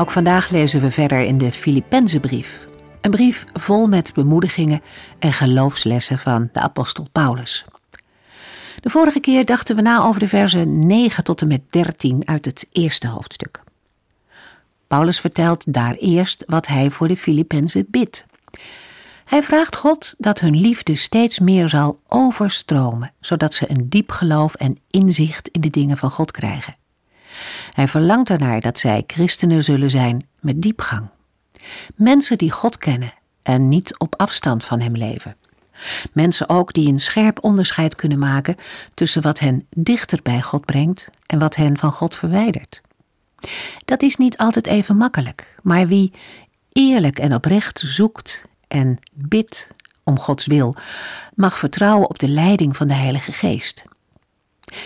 Ook vandaag lezen we verder in de Filippenzenbrief. Een brief vol met bemoedigingen en geloofslessen van de apostel Paulus. De vorige keer dachten we na over de versen 9 tot en met 13 uit het eerste hoofdstuk. Paulus vertelt daar eerst wat hij voor de Filippenzen bidt. Hij vraagt God dat hun liefde steeds meer zal overstromen, zodat ze een diep geloof en inzicht in de dingen van God krijgen. Hij verlangt ernaar dat zij christenen zullen zijn met diepgang. Mensen die God kennen en niet op afstand van Hem leven. Mensen ook die een scherp onderscheid kunnen maken tussen wat hen dichter bij God brengt en wat hen van God verwijdert. Dat is niet altijd even makkelijk, maar wie eerlijk en oprecht zoekt en bidt om Gods wil, mag vertrouwen op de leiding van de Heilige Geest.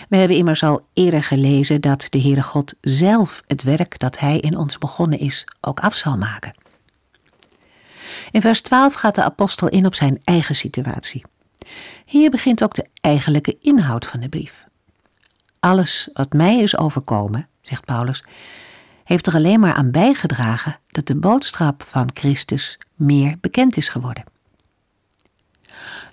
We hebben immers al eerder gelezen dat de Heere God zelf het werk dat Hij in ons begonnen is ook af zal maken. In vers 12 gaat de apostel in op zijn eigen situatie. Hier begint ook de eigenlijke inhoud van de brief. Alles wat mij is overkomen, zegt Paulus, heeft er alleen maar aan bijgedragen dat de boodschap van Christus meer bekend is geworden.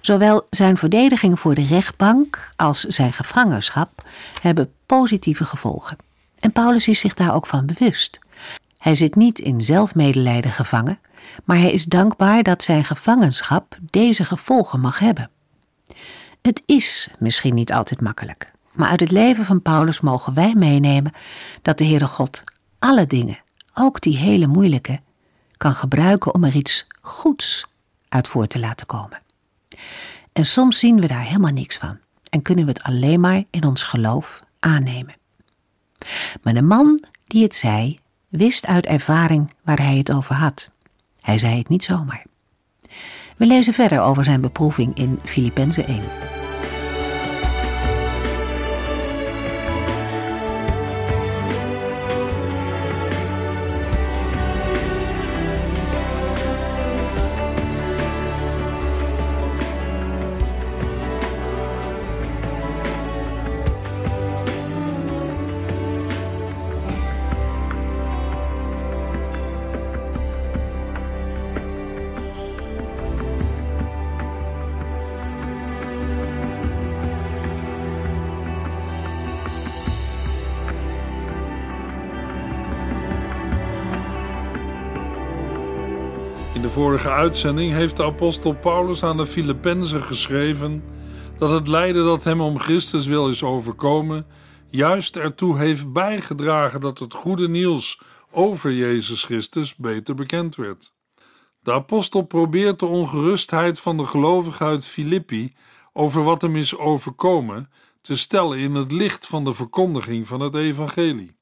Zowel zijn verdediging voor de rechtbank als zijn gevangenschap hebben positieve gevolgen. En Paulus is zich daar ook van bewust. Hij zit niet in zelfmedelijden gevangen, maar hij is dankbaar dat zijn gevangenschap deze gevolgen mag hebben. Het is misschien niet altijd makkelijk, maar uit het leven van Paulus mogen wij meenemen dat de Heere God alle dingen, ook die hele moeilijke, kan gebruiken om er iets goeds uit voor te laten komen. En soms zien we daar helemaal niks van en kunnen we het alleen maar in ons geloof aannemen. Maar de man die het zei, wist uit ervaring waar hij het over had. Hij zei het niet zomaar. We lezen verder over zijn beproeving in Filippenzen 1. Uitzending heeft de apostel Paulus aan de Filippenzen geschreven dat het lijden dat hem om Christus wil is overkomen, juist ertoe heeft bijgedragen dat het goede nieuws over Jezus Christus beter bekend werd. De apostel probeert de ongerustheid van de gelovigen uit Filippi over wat hem is overkomen te stellen in het licht van de verkondiging van het evangelie.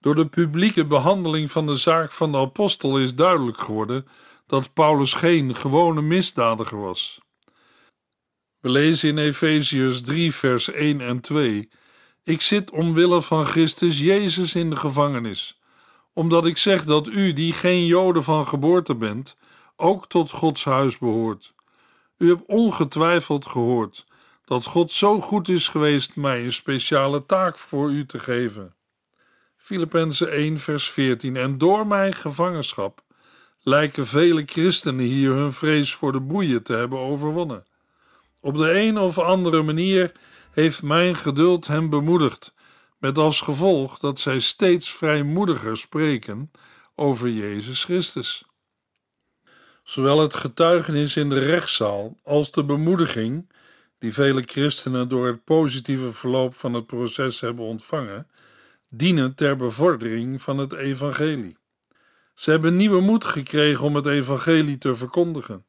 Door de publieke behandeling van de zaak van de apostel is duidelijk geworden dat Paulus geen gewone misdadiger was. We lezen in Efeziërs 3, vers 1 en 2: Ik zit omwille van Christus Jezus in de gevangenis, omdat ik zeg dat u, die geen Joden van geboorte bent, ook tot Gods huis behoort. U hebt ongetwijfeld gehoord dat God zo goed is geweest mij een speciale taak voor u te geven. Filippenzen 1, vers 14. En door mijn gevangenschap lijken vele christenen hier hun vrees voor de boeien te hebben overwonnen. Op de een of andere manier heeft mijn geduld hen bemoedigd, met als gevolg dat zij steeds vrijmoediger spreken over Jezus Christus. Zowel het getuigenis in de rechtszaal als de bemoediging, die vele christenen door het positieve verloop van het proces hebben ontvangen, dienen ter bevordering van het evangelie. Ze hebben nieuwe moed gekregen om het evangelie te verkondigen.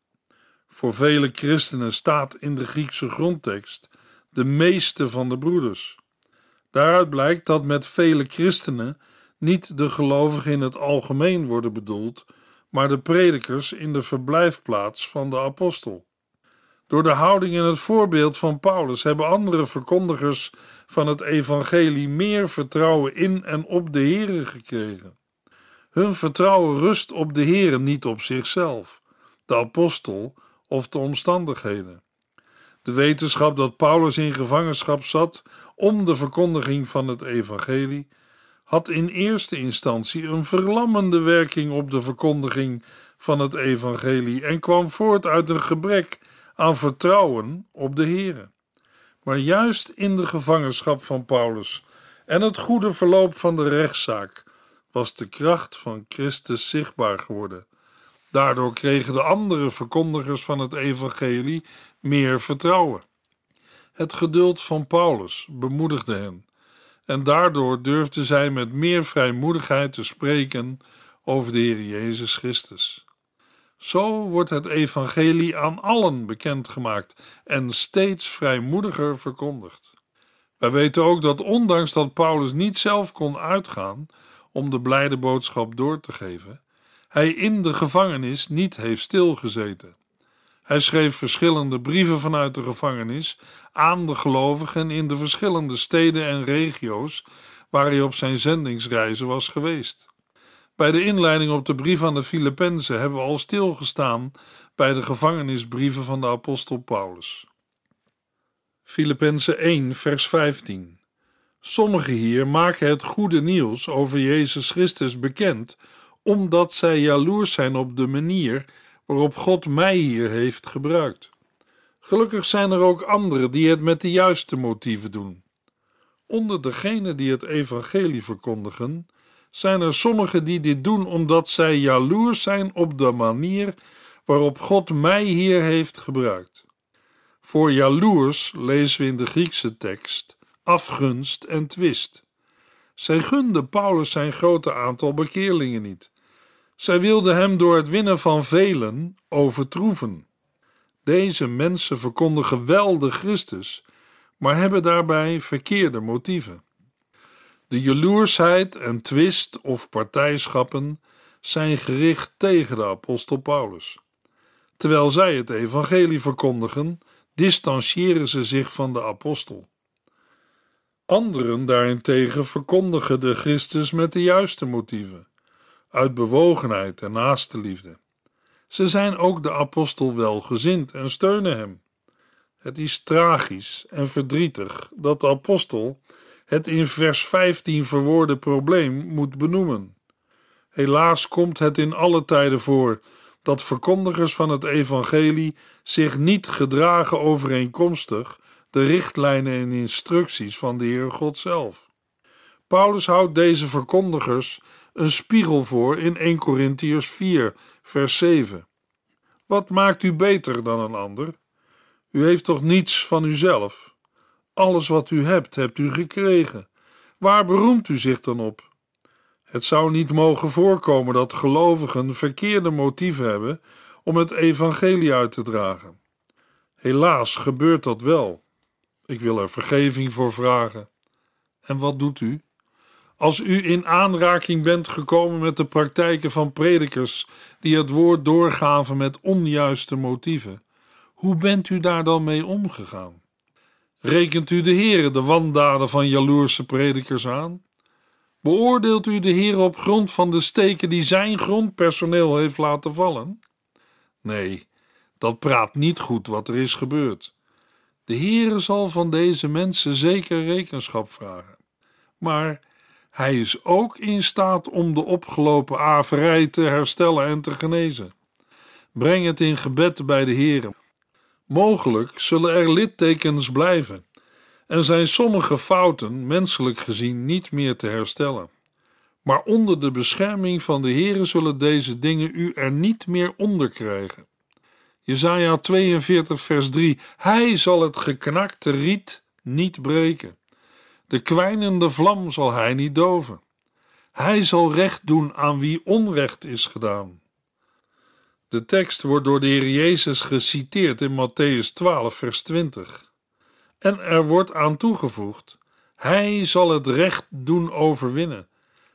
Voor vele christenen staat in de Griekse grondtekst de meeste van de broeders. Daaruit blijkt dat met vele christenen Niet de gelovigen in het algemeen worden bedoeld, maar de predikers in de verblijfplaats van de apostel. Door de houding en het voorbeeld van Paulus hebben andere verkondigers van het evangelie meer vertrouwen in en op de Here gekregen. Hun vertrouwen rust op de Here, niet op zichzelf, de apostel of de omstandigheden. De wetenschap dat Paulus in gevangenschap zat om de verkondiging van het evangelie had in eerste instantie een verlammende werking op de verkondiging van het evangelie en kwam voort uit een gebrek aan vertrouwen op de Here. Maar juist in de gevangenschap van Paulus en het goede verloop van de rechtszaak was de kracht van Christus zichtbaar geworden. Daardoor kregen de andere verkondigers van het evangelie meer vertrouwen. Het geduld van Paulus bemoedigde hen en daardoor durfden zij met meer vrijmoedigheid te spreken over de Heer Jezus Christus. Zo wordt het evangelie aan allen bekendgemaakt en steeds vrijmoediger verkondigd. Wij weten ook dat ondanks dat Paulus niet zelf kon uitgaan om de blijde boodschap door te geven, hij in de gevangenis niet heeft stilgezeten. Hij schreef verschillende brieven vanuit de gevangenis aan de gelovigen in de verschillende steden en regio's waar hij op zijn zendingsreizen was geweest. Bij de inleiding op de brief aan de Filippenzen hebben we al stilgestaan bij de gevangenisbrieven van de apostel Paulus. Filippenzen 1, vers 15. Sommigen hier maken het goede nieuws over Jezus Christus bekend, omdat zij jaloers zijn op de manier waarop God mij hier heeft gebruikt. Gelukkig zijn er ook anderen die het met de juiste motieven doen. Onder degenen die het evangelie verkondigen, zijn er sommigen die dit doen omdat zij jaloers zijn op de manier waarop God mij hier heeft gebruikt. Voor jaloers lezen we in de Griekse tekst afgunst en twist. Zij gunden Paulus zijn grote aantal bekeerlingen niet. Zij wilden hem door het winnen van velen overtroeven. Deze mensen verkondigen wel de Christus, maar hebben daarbij verkeerde motieven. De jaloersheid en twist of partijschappen zijn gericht tegen de apostel Paulus. Terwijl zij het evangelie verkondigen, distancieren ze zich van de apostel. Anderen daarentegen verkondigen de Christus met de juiste motieven, uit bewogenheid en naaste liefde. Ze zijn ook de apostel welgezind en steunen hem. Het is tragisch en verdrietig dat de apostel het in vers 15 verwoorde probleem moet benoemen. Helaas komt het in alle tijden voor dat verkondigers van het evangelie zich niet gedragen overeenkomstig de richtlijnen en instructies van de Heer God zelf. Paulus houdt deze verkondigers een spiegel voor in 1 Corinthiërs 4, vers 7. Wat maakt u beter dan een ander? U heeft toch niets van uzelf? Alles wat u hebt, hebt u gekregen. Waar beroemt u zich dan op? Het zou niet mogen voorkomen dat gelovigen verkeerde motieven hebben om het evangelie uit te dragen. Helaas gebeurt dat wel. Ik wil er vergeving voor vragen. En wat doet u? Als u in aanraking bent gekomen met de praktijken van predikers die het woord doorgaven met onjuiste motieven, hoe bent u daar dan mee omgegaan? Rekent u de Heere de wandaden van jaloerse predikers aan? Beoordeelt u de Heer op grond van de steken die zijn grondpersoneel heeft laten vallen? Nee, dat praat niet goed wat er is gebeurd. De Heere zal van deze mensen zeker rekenschap vragen. Maar hij is ook in staat om de opgelopen averij te herstellen en te genezen. Breng het in gebed bij de Heere. Mogelijk zullen er littekens blijven en zijn sommige fouten, menselijk gezien, niet meer te herstellen. Maar onder de bescherming van de Heere zullen deze dingen u er niet meer onder krijgen. Jesaja 42 vers 3 Hij zal het geknakte riet niet breken. De kwijnende vlam zal hij niet doven. Hij zal recht doen aan wie onrecht is gedaan. De tekst wordt door de Heer Jezus geciteerd in Matthäus 12, vers 20. En er wordt aan toegevoegd: Hij zal het recht doen overwinnen.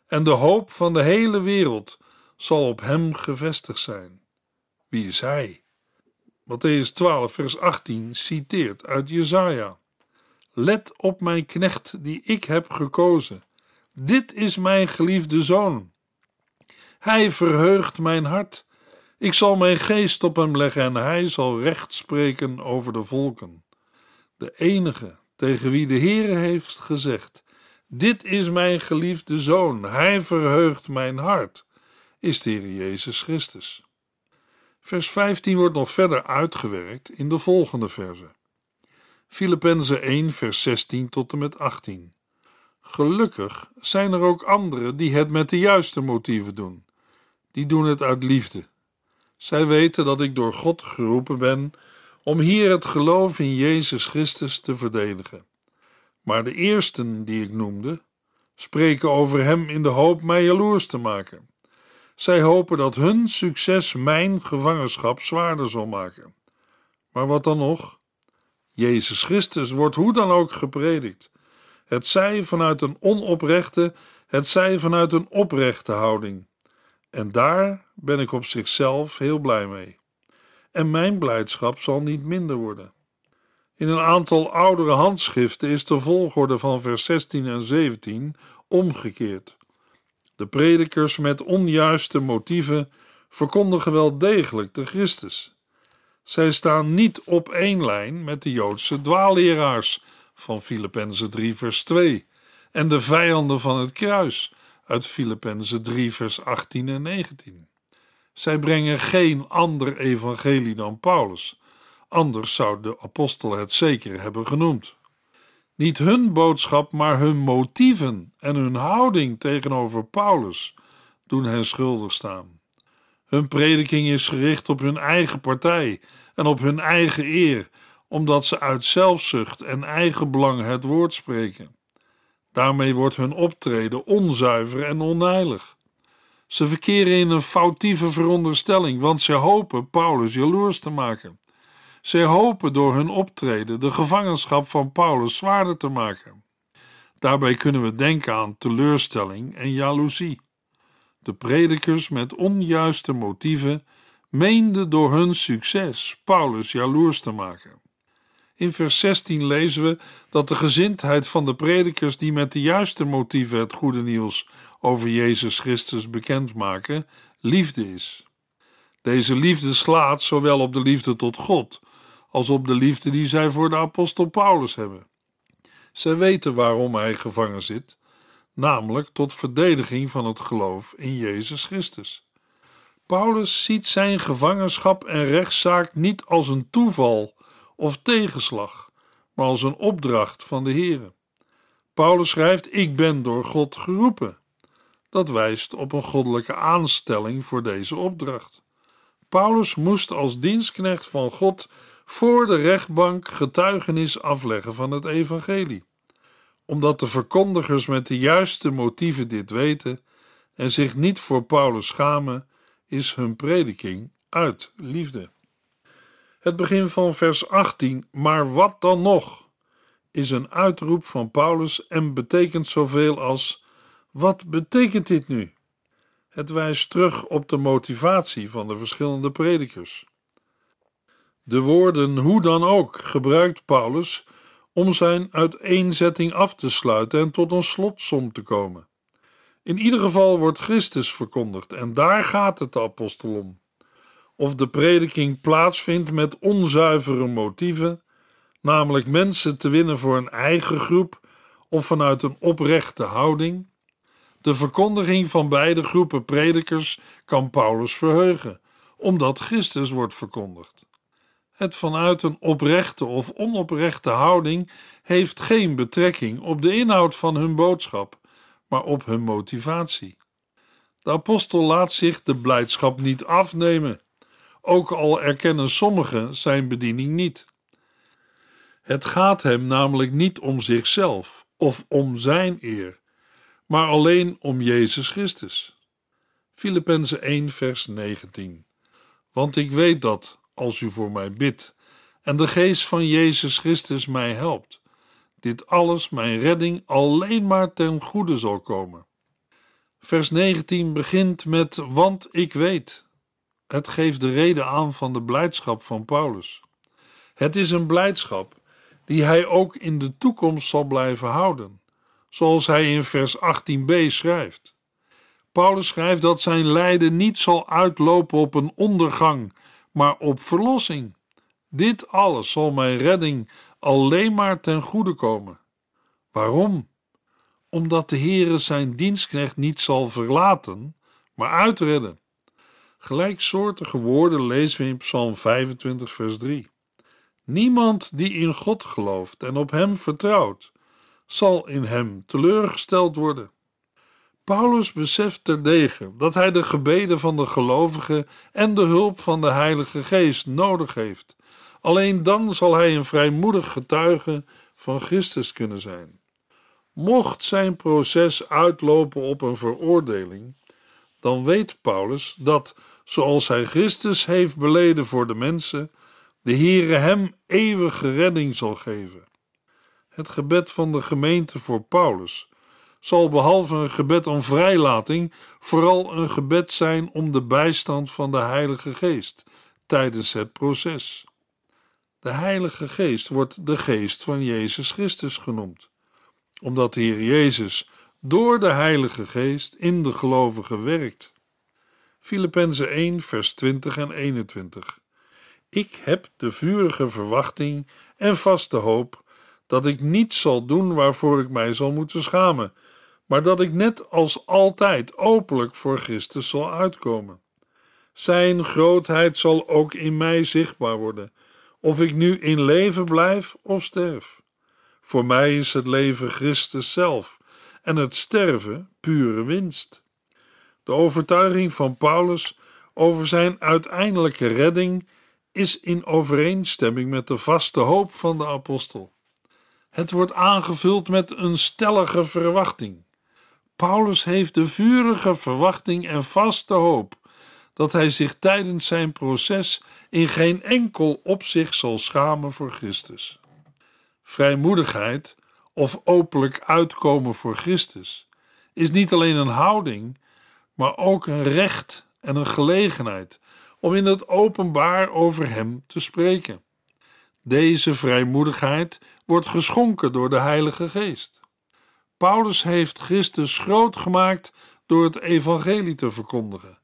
en de hoop van de hele wereld zal op hem gevestigd zijn. Wie is hij? Matthäus 12, vers 18 citeert uit Jesaja. Let op mijn knecht die ik heb gekozen. Dit is mijn geliefde zoon. Hij verheugt mijn hart. Ik zal mijn geest op hem leggen en hij zal recht spreken over de volken. De enige tegen wie de Heere heeft gezegd: Dit is mijn geliefde zoon, hij verheugt mijn hart, is de Heer Jezus Christus. Vers 15 wordt nog verder uitgewerkt in de volgende verse. Filippenzen 1, vers 16 tot en met 18. Gelukkig zijn er ook anderen die het met de juiste motieven doen. Die doen het uit liefde. Zij weten dat ik door God geroepen ben om hier het geloof in Jezus Christus te verdedigen. Maar de eersten die ik noemde, spreken over Hem in de hoop mij jaloers te maken. Zij hopen dat hun succes mijn gevangenschap zwaarder zal maken. Maar wat dan nog? Jezus Christus wordt hoe dan ook gepredikt. Het zij vanuit een onoprechte, het zij vanuit een oprechte houding. En daar ben ik op zichzelf heel blij mee. En mijn blijdschap zal niet minder worden. In een aantal oudere handschriften is de volgorde van vers 16 en 17 omgekeerd. De predikers met onjuiste motieven verkondigen wel degelijk de Christus. Zij staan niet op één lijn met de Joodse dwaalleraars van Filippenzen 3 vers 2 en de vijanden van het kruis uit Filippenzen 3 vers 18 en 19. Zij brengen geen ander evangelie dan Paulus, anders zou de apostel het zeker hebben genoemd. Niet hun boodschap, maar hun motieven en hun houding tegenover Paulus doen hen schuldig staan. Hun prediking is gericht op hun eigen partij en op hun eigen eer, omdat ze uit zelfzucht en eigen belang het woord spreken. Daarmee wordt hun optreden onzuiver en onheilig. Ze verkeren in een foutieve veronderstelling, want ze hopen Paulus jaloers te maken. Zij hopen door hun optreden de gevangenschap van Paulus zwaarder te maken. Daarbij kunnen we denken aan teleurstelling en jaloezie. De predikers met onjuiste motieven meenden door hun succes Paulus jaloers te maken. In vers 16 lezen we dat de gezindheid van de predikers die met de juiste motieven het goede nieuws over Jezus Christus bekendmaken, liefde is. Deze liefde slaat zowel op de liefde tot God als op de liefde die zij voor de apostel Paulus hebben. Zij weten waarom hij gevangen zit, namelijk tot verdediging van het geloof in Jezus Christus. Paulus ziet zijn gevangenschap en rechtszaak niet als een toeval of tegenslag, maar als een opdracht van de Heere. Paulus schrijft: Ik ben door God geroepen. Dat wijst op een goddelijke aanstelling voor deze opdracht. Paulus moest als dienstknecht van God voor de rechtbank getuigenis afleggen van het evangelie. Omdat de verkondigers met de juiste motieven dit weten en zich niet voor Paulus schamen, is hun prediking uit liefde. Het begin van vers 18, maar wat dan nog, is een uitroep van Paulus en betekent zoveel als: wat betekent dit nu? Het wijst terug op de motivatie van de verschillende predikers. De woorden hoe dan ook gebruikt Paulus om zijn uiteenzetting af te sluiten en tot een slotsom te komen. In ieder geval wordt Christus verkondigd en daar gaat het de apostel om. Of de prediking plaatsvindt met onzuivere motieven, namelijk mensen te winnen voor een eigen groep of vanuit een oprechte houding. De verkondiging van beide groepen predikers kan Paulus verheugen, omdat Christus wordt verkondigd. Het vanuit een oprechte of onoprechte houding heeft geen betrekking op de inhoud van hun boodschap, maar op hun motivatie. De apostel laat zich de blijdschap niet afnemen, ook al erkennen sommigen zijn bediening niet. Het gaat hem namelijk niet om zichzelf of om zijn eer, maar alleen om Jezus Christus. Filippenzen 1, vers 19. Want ik weet dat, als u voor mij bidt en de geest van Jezus Christus mij helpt, dit alles mijn redding alleen maar ten goede zal komen. Vers 19 begint met want ik weet. Het geeft de reden aan van de blijdschap van Paulus. Het is een blijdschap die hij ook in de toekomst zal blijven houden, zoals hij in vers 18b schrijft. Paulus schrijft dat zijn lijden niet zal uitlopen op een ondergang, maar op verlossing. Dit alles zal mijn redding alleen maar ten goede komen. Waarom? Omdat de Heere zijn dienstknecht niet zal verlaten, maar uitredden. Gelijksoortige woorden lezen we in Psalm 25, vers 3. Niemand die in God gelooft en op Hem vertrouwt, zal in Hem teleurgesteld worden. Paulus beseft terdege dat hij de gebeden van de gelovigen en de hulp van de Heilige Geest nodig heeft. Alleen dan zal hij een vrijmoedig getuige van Christus kunnen zijn. Mocht zijn proces uitlopen op een veroordeling, dan weet Paulus dat, zoals hij Christus heeft beleden voor de mensen, de Heere hem eeuwige redding zal geven. Het gebed van de gemeente voor Paulus zal behalve een gebed om vrijlating vooral een gebed zijn om de bijstand van de Heilige Geest tijdens het proces. De Heilige Geest wordt de Geest van Jezus Christus genoemd, omdat de Heer Jezus door de Heilige Geest in de gelovigen werkt. Filippenzen 1, vers 20 en 21. Ik heb de vurige verwachting en vaste hoop dat ik niets zal doen waarvoor ik mij zal moeten schamen, maar dat ik net als altijd openlijk voor Christus zal uitkomen. Zijn grootheid zal ook in mij zichtbaar worden, of ik nu in leven blijf of sterf. Voor mij is het leven Christus zelf en het sterven pure winst. De overtuiging van Paulus over zijn uiteindelijke redding is in overeenstemming met de vaste hoop van de apostel. Het wordt aangevuld met een stellige verwachting. Paulus heeft de vurige verwachting en vaste hoop dat hij zich tijdens zijn proces in geen enkel opzicht zal schamen voor Christus. Vrijmoedigheid of openlijk uitkomen voor Christus is niet alleen een houding, maar ook een recht en een gelegenheid om in het openbaar over Hem te spreken. Deze vrijmoedigheid wordt geschonken door de Heilige Geest. Paulus heeft Christus groot gemaakt door het evangelie te verkondigen,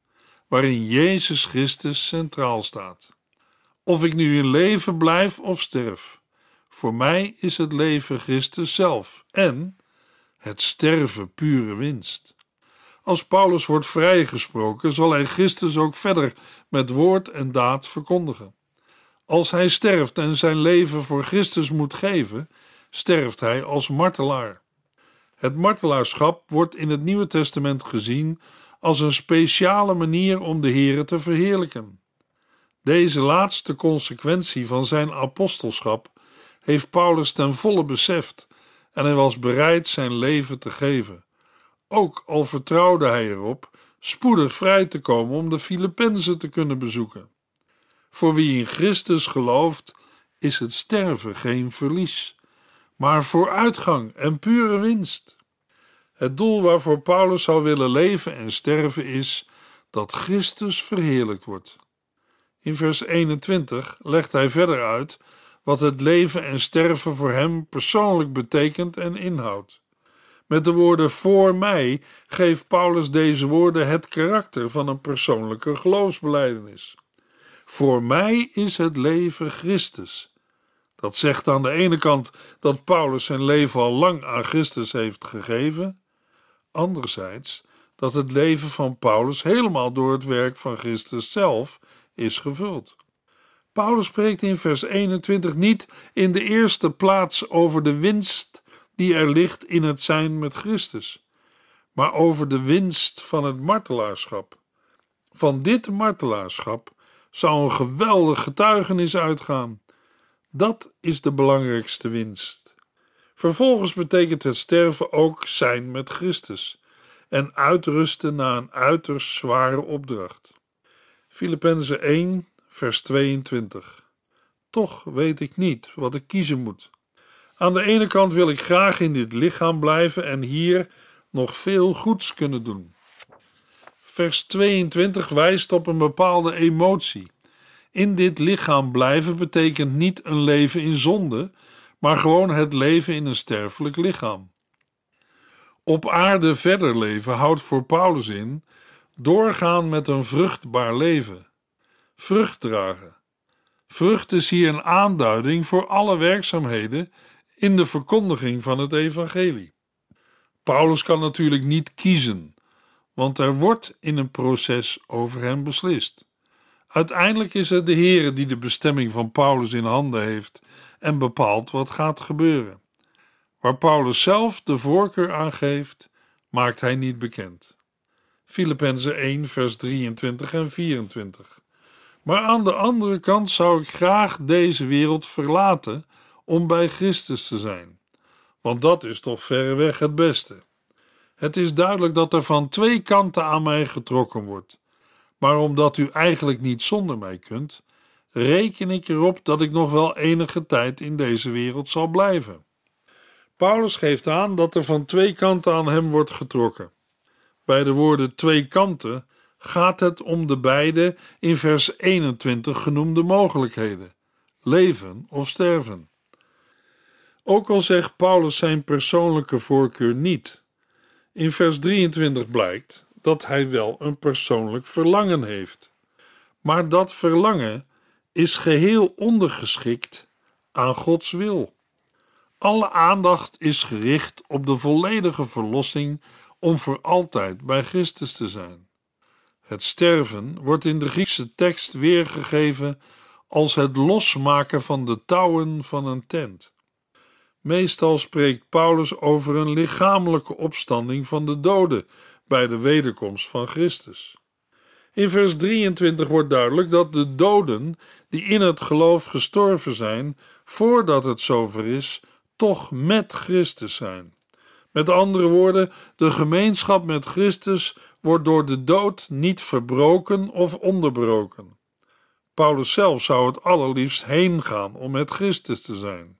waarin Jezus Christus centraal staat. Of ik nu in leven blijf of sterf, voor mij is het leven Christus zelf en het sterven pure winst. Als Paulus wordt vrijgesproken, zal hij Christus ook verder met woord en daad verkondigen. Als hij sterft en zijn leven voor Christus moet geven, sterft hij als martelaar. Het martelaarschap wordt in het Nieuwe Testament gezien als een speciale manier om de Here te verheerlijken. Deze laatste consequentie van zijn apostelschap heeft Paulus ten volle beseft en hij was bereid zijn leven te geven, ook al vertrouwde hij erop spoedig vrij te komen om de Filippenzen te kunnen bezoeken. Voor wie in Christus gelooft, is het sterven geen verlies, maar vooruitgang en pure winst. Het doel waarvoor Paulus zou willen leven en sterven is dat Christus verheerlijkt wordt. In vers 21 legt hij verder uit wat het leven en sterven voor hem persoonlijk betekent en inhoudt. Met de woorden voor mij geeft Paulus deze woorden het karakter van een persoonlijke geloofsbeleidenis. Voor mij is het leven Christus. Dat zegt aan de ene kant dat Paulus zijn leven al lang aan Christus heeft gegeven, anderzijds dat het leven van Paulus helemaal door het werk van Christus zelf is gevuld. Paulus spreekt in vers 21 niet in de eerste plaats over de winst die er ligt in het zijn met Christus, maar over de winst van het martelaarschap. Van dit martelaarschap zou een geweldig getuigenis uitgaan. Dat is de belangrijkste winst. Vervolgens betekent het sterven ook zijn met Christus en uitrusten na een uiterst zware opdracht. Filippenzen 1, vers 22. Toch weet ik niet wat ik kiezen moet. Aan de ene kant wil ik graag in dit lichaam blijven en hier nog veel goeds kunnen doen. vers 22 wijst op een bepaalde emotie. In dit lichaam blijven betekent niet een leven in zonde, maar gewoon het leven in een sterfelijk lichaam. Op aarde verder leven houdt voor Paulus in doorgaan met een vruchtbaar leven, vrucht dragen. Vrucht is hier een aanduiding voor alle werkzaamheden in de verkondiging van het evangelie. Paulus kan natuurlijk niet kiezen, want er wordt in een proces over hem beslist. Uiteindelijk is het de Heer die de bestemming van Paulus in handen heeft en bepaalt wat gaat gebeuren. Waar Paulus zelf de voorkeur aan geeft, maakt hij niet bekend. Filippenzen 1, vers 23 en 24. Maar aan de andere kant zou ik graag deze wereld verlaten om bij Christus te zijn, want dat is toch verreweg het beste. Het is duidelijk dat er van twee kanten aan mij getrokken wordt, maar omdat u eigenlijk niet zonder mij kunt, reken ik erop dat ik nog wel enige tijd in deze wereld zal blijven. Paulus geeft aan dat er van twee kanten aan hem wordt getrokken. Bij de woorden twee kanten gaat het om de beide in vers 21 genoemde mogelijkheden: leven of sterven. Ook al zegt Paulus zijn persoonlijke voorkeur niet. In vers 23 blijkt dat hij wel een persoonlijk verlangen heeft. Maar dat verlangen is geheel ondergeschikt aan Gods wil. Alle aandacht is gericht op de volledige verlossing om voor altijd bij Christus te zijn. Het sterven wordt in de Griekse tekst weergegeven als het losmaken van de touwen van een tent. Meestal spreekt Paulus over een lichamelijke opstanding van de doden bij de wederkomst van Christus. In vers 23 wordt duidelijk dat de doden die in het geloof gestorven zijn, voordat het zover is, toch met Christus zijn. Met andere woorden, de gemeenschap met Christus wordt door de dood niet verbroken of onderbroken. Paulus zelf zou het allerliefst heen gaan om met Christus te zijn.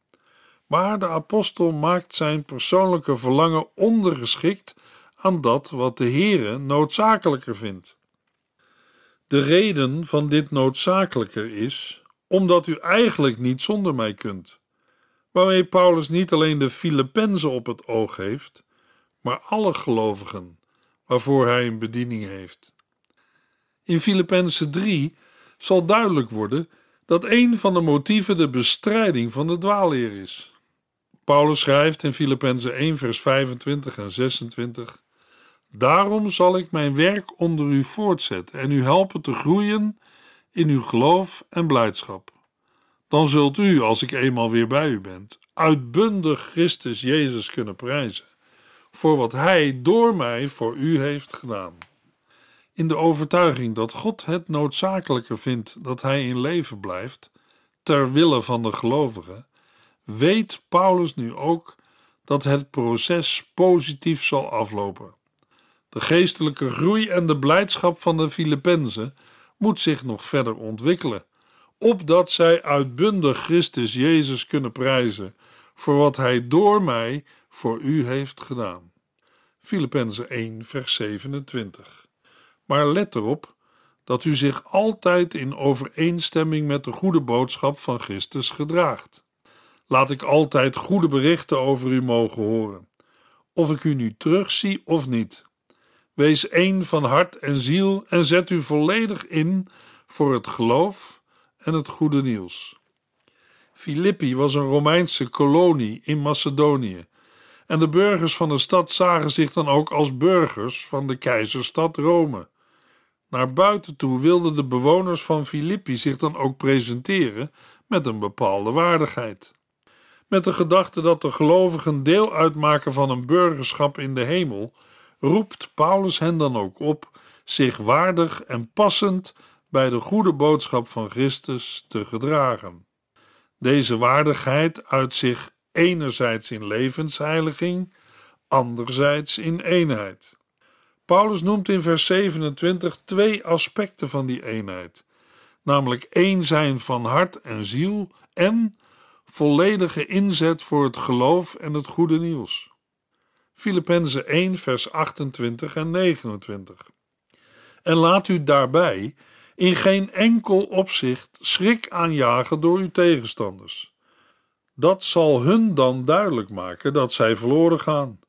Maar de apostel maakt zijn persoonlijke verlangen ondergeschikt aan dat wat de Heere noodzakelijker vindt. De reden van dit noodzakelijker is omdat u eigenlijk niet zonder mij kunt waarmee Paulus niet alleen de Filippenzen op het oog heeft, maar alle gelovigen waarvoor hij een bediening heeft. In Filippenzen 3 zal duidelijk worden dat een van de motieven de bestrijding van de dwaalleer is. Paulus schrijft in Filippenzen 1 vers 25 en 26 Daarom zal ik mijn werk onder u voortzetten en u helpen te groeien in uw geloof en blijdschap dan zult u, als ik eenmaal weer bij u ben, uitbundig Christus Jezus kunnen prijzen voor wat Hij door mij voor u heeft gedaan. In de overtuiging dat God het noodzakelijker vindt dat Hij in leven blijft, ter wille van de gelovigen, weet Paulus nu ook dat het proces positief zal aflopen. De geestelijke groei en de blijdschap van de Filippenzen moet zich nog verder ontwikkelen opdat zij uitbundig Christus Jezus kunnen prijzen voor wat Hij door mij voor u heeft gedaan. Filippenzen 1, vers 27. Maar let erop dat u zich altijd in overeenstemming met de goede boodschap van Christus gedraagt. Laat ik altijd goede berichten over u mogen horen, of ik u nu terugzie of niet. Wees één van hart en ziel en zet u volledig in voor het geloof en het goede nieuws. Filippi was een Romeinse kolonie in Macedonië en de burgers van de stad zagen zich dan ook als burgers van de keizerstad Rome. Naar buiten toe wilden de bewoners van Filippi zich dan ook presenteren met een bepaalde waardigheid. Met de gedachte dat de gelovigen deel uitmaken van een burgerschap in de hemel, roept Paulus hen dan ook op zich waardig en passend bij de goede boodschap van Christus te gedragen. Deze waardigheid uit zich enerzijds in levensheiliging, anderzijds in eenheid. Paulus noemt in vers 27 twee aspecten van die eenheid, namelijk één zijn van hart en ziel en volledige inzet voor het geloof en het goede nieuws. Filippenzen 1 vers 28 en 29. En laat u daarbij in geen enkel opzicht schrik aanjagen door uw tegenstanders. Dat zal hun dan duidelijk maken dat zij verloren gaan.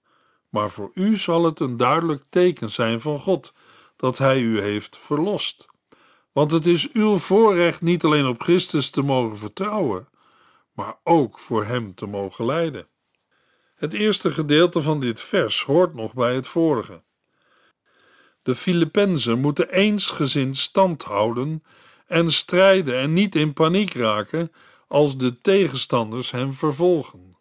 Maar voor u zal het een duidelijk teken zijn van God dat Hij u heeft verlost. Want het is uw voorrecht niet alleen op Christus te mogen vertrouwen, maar ook voor Hem te mogen lijden. Het eerste gedeelte van dit vers hoort nog bij het vorige. De Filippenzen moeten eensgezind stand houden en strijden en niet in paniek raken als de tegenstanders hen vervolgen.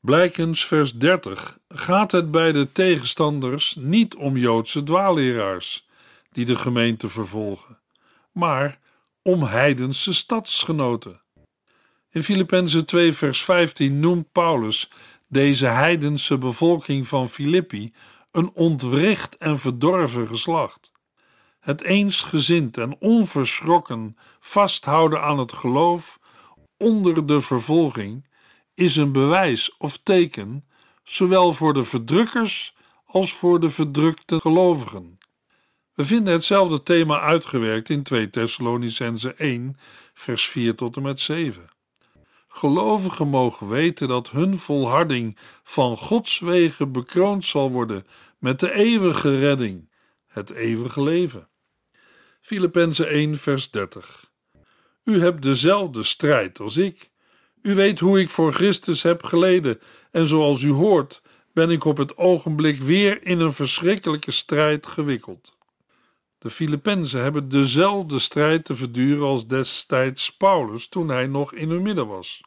Blijkens vers 30 gaat het bij de tegenstanders niet om Joodse dwaalleraars die de gemeente vervolgen, maar om heidense stadsgenoten. In Filippenzen 2 vers 15 noemt Paulus deze heidense bevolking van Filippi een ontwricht en verdorven geslacht. Het eensgezind en onverschrokken vasthouden aan het geloof onder de vervolging is een bewijs of teken, zowel voor de verdrukkers als voor de verdrukte gelovigen. We vinden hetzelfde thema uitgewerkt in 2 Thessalonicense 1, vers 4 tot en met 7. Gelovigen mogen weten dat hun volharding van Gods wegen bekroond zal worden met de eeuwige redding, het eeuwige leven. Filippenzen 1, vers 30. U hebt dezelfde strijd als ik. U weet hoe ik voor Christus heb geleden, en zoals u hoort, ben ik op het ogenblik weer in een verschrikkelijke strijd gewikkeld. De Filippenzen hebben dezelfde strijd te verduren als destijds Paulus toen hij nog in hun midden was.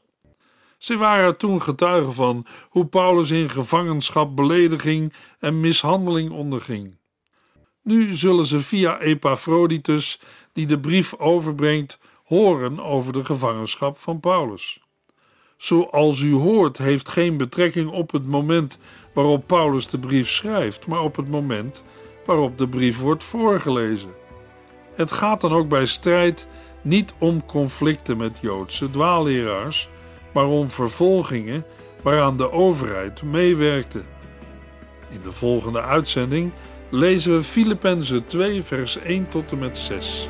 Ze waren toen getuigen van hoe Paulus in gevangenschap belediging en mishandeling onderging. Nu zullen ze via Epaphroditus, die de brief overbrengt, horen over de gevangenschap van Paulus. Zoals u hoort, heeft geen betrekking op het moment waarop Paulus de brief schrijft, maar op het moment waarop de brief wordt voorgelezen. Het gaat dan ook bij strijd niet om conflicten met Joodse dwaalleraars, maar om vervolgingen waaraan de overheid meewerkte. In de volgende uitzending lezen we Filippenzen 2, vers 1 tot en met 6.